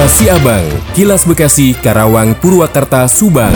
Kilas Siabang, Kilas Bekasi, Karawang, Purwakarta, Subang.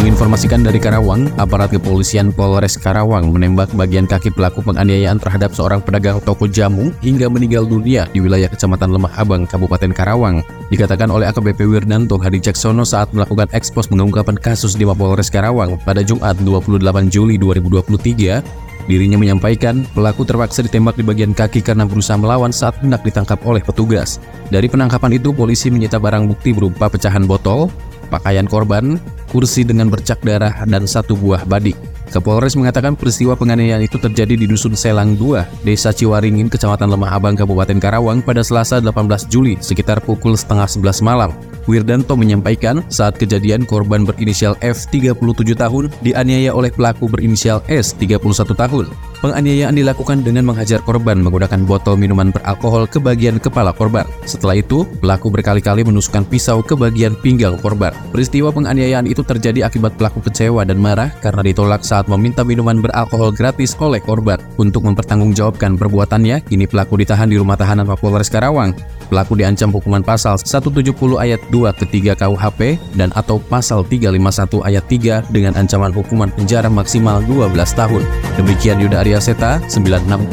Menginformasikan dari Karawang, aparat kepolisian Polres Karawang menembak bagian kaki pelaku penganiayaan terhadap seorang pedagang toko jamu hingga meninggal dunia di wilayah Kecamatan Lemah Abang, Kabupaten Karawang. Dikatakan oleh AKBP Wirdanto Hadi Caksono saat melakukan ekspos mengungkapkan kasus di Mapolres Karawang pada Jumat 28 Juli 2023, Dirinya menyampaikan pelaku terpaksa ditembak di bagian kaki karena berusaha melawan saat hendak ditangkap oleh petugas. Dari penangkapan itu, polisi menyita barang bukti berupa pecahan botol, pakaian korban, kursi dengan bercak darah, dan satu buah badik. Kapolres mengatakan peristiwa penganiayaan itu terjadi di Dusun Selang 2, Desa Ciwaringin, Kecamatan Lemah Abang, Kabupaten Karawang pada Selasa 18 Juli sekitar pukul setengah 11 malam. Wirdanto menyampaikan saat kejadian korban berinisial F 37 tahun dianiaya oleh pelaku berinisial S 31 tahun. Penganiayaan dilakukan dengan menghajar korban menggunakan botol minuman beralkohol ke bagian kepala korban. Setelah itu, pelaku berkali-kali menusukkan pisau ke bagian pinggang korban. Peristiwa penganiayaan itu terjadi akibat pelaku kecewa dan marah karena ditolak saat meminta minuman beralkohol gratis oleh korban. Untuk mempertanggungjawabkan perbuatannya, kini pelaku ditahan di rumah tahanan Mapolres Karawang. Pelaku diancam hukuman pasal 170 ayat 2 ketiga KUHP dan atau pasal 351 ayat 3 dengan ancaman hukuman penjara maksimal 12 tahun. Demikian Yuda Arya Seta, 96,9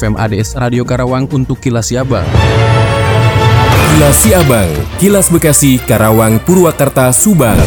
FM ADS Radio Karawang untuk Kilas Siabang. Kilas Siabang, Kilas Bekasi, Karawang, Purwakarta, Subang.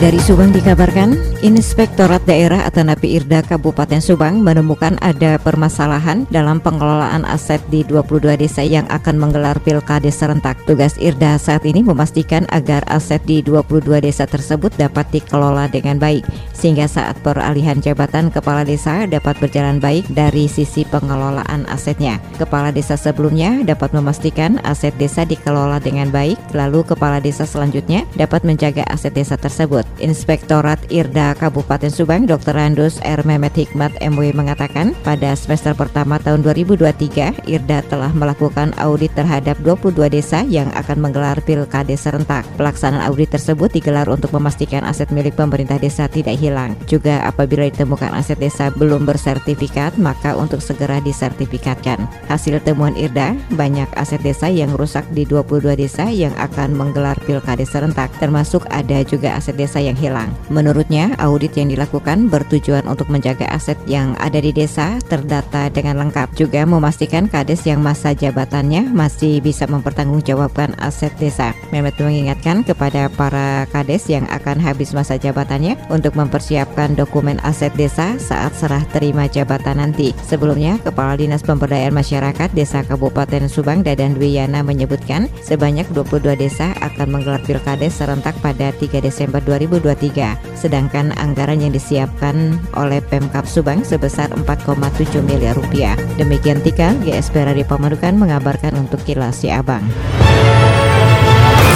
Dari Subang dikabarkan, Inspektorat Daerah atau Napi Irda Kabupaten Subang menemukan ada permasalahan dalam pengelolaan aset di 22 desa yang akan menggelar pilkades serentak. Tugas Irda saat ini memastikan agar aset di 22 desa tersebut dapat dikelola dengan baik, sehingga saat peralihan jabatan kepala desa dapat berjalan baik dari sisi pengelolaan asetnya. Kepala desa sebelumnya dapat memastikan aset desa dikelola dengan baik, lalu kepala desa selanjutnya dapat menjaga aset desa tersebut. Inspektorat IRDA Kabupaten Subang Dr. Randus R. Mehmet Hikmat MW mengatakan pada semester pertama tahun 2023 IRDA telah melakukan audit terhadap 22 desa yang akan menggelar pilkades serentak. Pelaksanaan audit tersebut digelar untuk memastikan aset milik pemerintah desa tidak hilang. Juga apabila ditemukan aset desa belum bersertifikat maka untuk segera disertifikatkan. Hasil temuan IRDA banyak aset desa yang rusak di 22 desa yang akan menggelar pilkades serentak termasuk ada juga aset desa yang hilang. Menurutnya, audit yang dilakukan bertujuan untuk menjaga aset yang ada di desa terdata dengan lengkap, juga memastikan kades yang masa jabatannya masih bisa mempertanggungjawabkan aset desa. Mehmet mengingatkan kepada para kades yang akan habis masa jabatannya untuk mempersiapkan dokumen aset desa saat serah terima jabatan nanti. Sebelumnya, Kepala Dinas Pemberdayaan Masyarakat Desa Kabupaten Subang Dadan Dwiyana menyebutkan sebanyak 22 desa akan menggelar pilkades serentak pada 3 Desember 2020 2023. Sedangkan anggaran yang disiapkan oleh Pemkap Subang sebesar 4,7 miliar rupiah. Demikian Tika, GSP Radio Pamanukan mengabarkan untuk Kilas Siabang.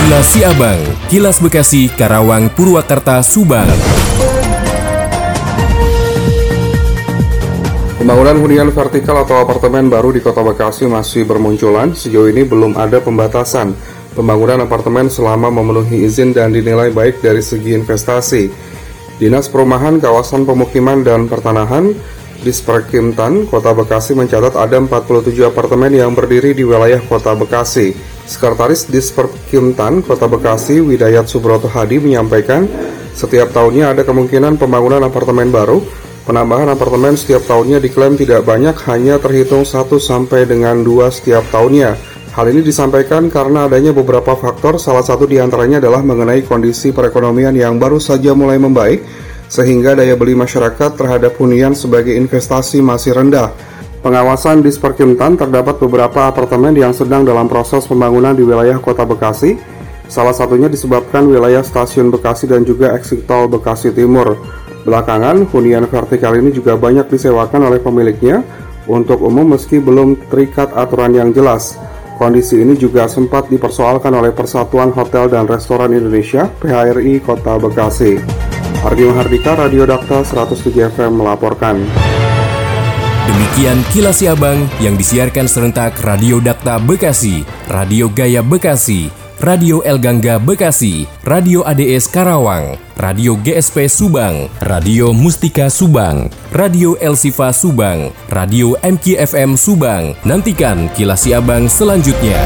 Kilas Siabang, Kilas Bekasi, Karawang, Purwakarta, Subang. Pembangunan hunian vertikal atau apartemen baru di Kota Bekasi masih bermunculan. Sejauh ini belum ada pembatasan pembangunan apartemen selama memenuhi izin dan dinilai baik dari segi investasi. Dinas Perumahan, Kawasan Pemukiman dan Pertanahan Disperkimtan, Kota Bekasi mencatat ada 47 apartemen yang berdiri di wilayah Kota Bekasi. Sekretaris Disperkimtan Kota Bekasi, Widayat Subroto Hadi menyampaikan, setiap tahunnya ada kemungkinan pembangunan apartemen baru. Penambahan apartemen setiap tahunnya diklaim tidak banyak, hanya terhitung 1 sampai dengan 2 setiap tahunnya. Hal ini disampaikan karena adanya beberapa faktor, salah satu di antaranya adalah mengenai kondisi perekonomian yang baru saja mulai membaik, sehingga daya beli masyarakat terhadap hunian sebagai investasi masih rendah. Pengawasan di Sperkimtan terdapat beberapa apartemen yang sedang dalam proses pembangunan di wilayah kota Bekasi, salah satunya disebabkan wilayah stasiun Bekasi dan juga eksit tol Bekasi Timur. Belakangan, hunian vertikal ini juga banyak disewakan oleh pemiliknya untuk umum meski belum terikat aturan yang jelas. Kondisi ini juga sempat dipersoalkan oleh Persatuan Hotel dan Restoran Indonesia (PHRI) Kota Bekasi. Ardi Mahardika, Radio Dakta 107 FM melaporkan. Demikian kilas Siabang yang disiarkan serentak Radio Dakta Bekasi, Radio Gaya Bekasi, Radio El Gangga Bekasi, Radio ADS Karawang, Radio GSP Subang, Radio Mustika Subang, Radio El Sifa Subang, Radio MKFM Subang. Nantikan kilas Abang selanjutnya.